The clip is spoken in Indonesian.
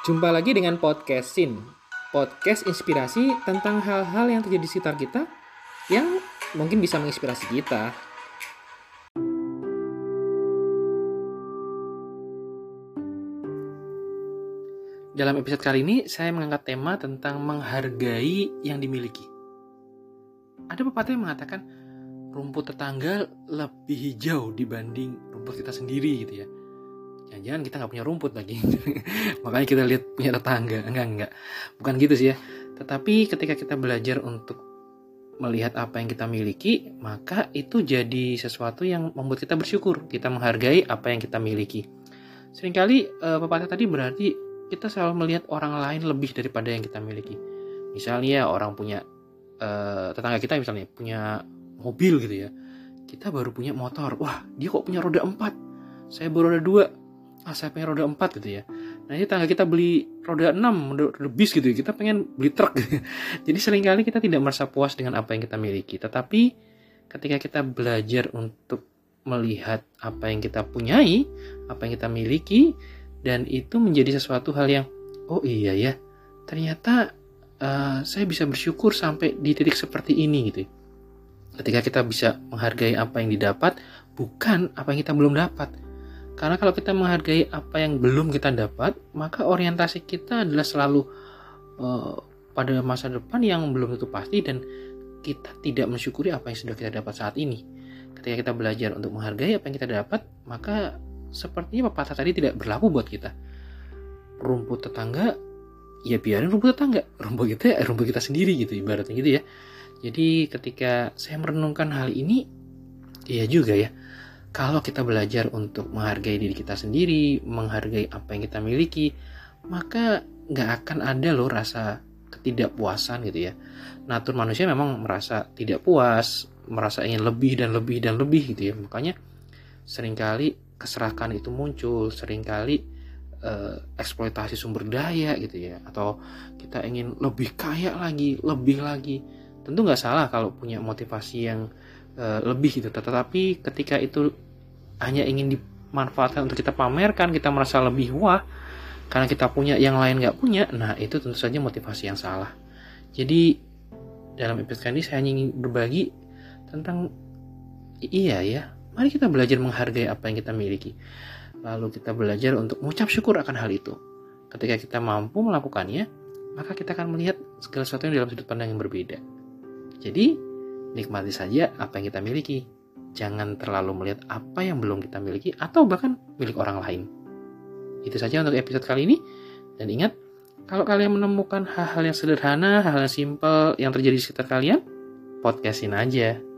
Jumpa lagi dengan podcast Sin. Podcast inspirasi tentang hal-hal yang terjadi di sekitar kita yang mungkin bisa menginspirasi kita. Dalam episode kali ini, saya mengangkat tema tentang menghargai yang dimiliki. Ada pepatah yang mengatakan, rumput tetangga lebih hijau dibanding rumput kita sendiri gitu ya. Jangan-jangan kita nggak punya rumput lagi. Makanya kita lihat punya tetangga. Enggak, enggak. Bukan gitu sih ya. Tetapi ketika kita belajar untuk melihat apa yang kita miliki, maka itu jadi sesuatu yang membuat kita bersyukur. Kita menghargai apa yang kita miliki. Seringkali uh, pepatah tadi berarti kita selalu melihat orang lain lebih daripada yang kita miliki. Misalnya orang punya uh, tetangga kita misalnya punya mobil gitu ya. Kita baru punya motor. Wah, dia kok punya roda 4. Saya baru roda 2. Ah, saya pengen roda 4 gitu ya. Nah, ini tetangga kita beli roda 6, roda bis gitu ya. Kita pengen beli truk gitu. Jadi sering kali kita tidak merasa puas dengan apa yang kita miliki. Tetapi ketika kita belajar untuk melihat apa yang kita punyai, apa yang kita miliki, dan itu menjadi sesuatu hal yang oh iya ya ternyata uh, saya bisa bersyukur sampai di titik seperti ini gitu ketika kita bisa menghargai apa yang didapat bukan apa yang kita belum dapat karena kalau kita menghargai apa yang belum kita dapat maka orientasi kita adalah selalu uh, pada masa depan yang belum tentu pasti dan kita tidak mensyukuri apa yang sudah kita dapat saat ini ketika kita belajar untuk menghargai apa yang kita dapat maka sepertinya pepatah tadi tidak berlaku buat kita. Rumput tetangga, ya biarin rumput tetangga. Rumput kita ya rumput kita sendiri gitu, ibaratnya gitu ya. Jadi ketika saya merenungkan hal ini, iya juga ya. Kalau kita belajar untuk menghargai diri kita sendiri, menghargai apa yang kita miliki, maka nggak akan ada loh rasa ketidakpuasan gitu ya. Natur manusia memang merasa tidak puas, merasa ingin lebih dan lebih dan lebih gitu ya. Makanya sering kali keserakahan itu muncul sering kali uh, eksploitasi sumber daya gitu ya atau kita ingin lebih kaya lagi lebih lagi tentu nggak salah kalau punya motivasi yang uh, lebih gitu tetapi ketika itu hanya ingin dimanfaatkan untuk kita pamerkan kita merasa lebih wah karena kita punya yang lain nggak punya nah itu tentu saja motivasi yang salah jadi dalam episode ini saya ingin berbagi tentang iya ya Mari kita belajar menghargai apa yang kita miliki. Lalu kita belajar untuk mengucap syukur akan hal itu. Ketika kita mampu melakukannya, maka kita akan melihat segala sesuatu yang dalam sudut pandang yang berbeda. Jadi, nikmati saja apa yang kita miliki. Jangan terlalu melihat apa yang belum kita miliki atau bahkan milik orang lain. Itu saja untuk episode kali ini. Dan ingat, kalau kalian menemukan hal-hal yang sederhana, hal-hal yang simpel yang terjadi di sekitar kalian, podcastin aja.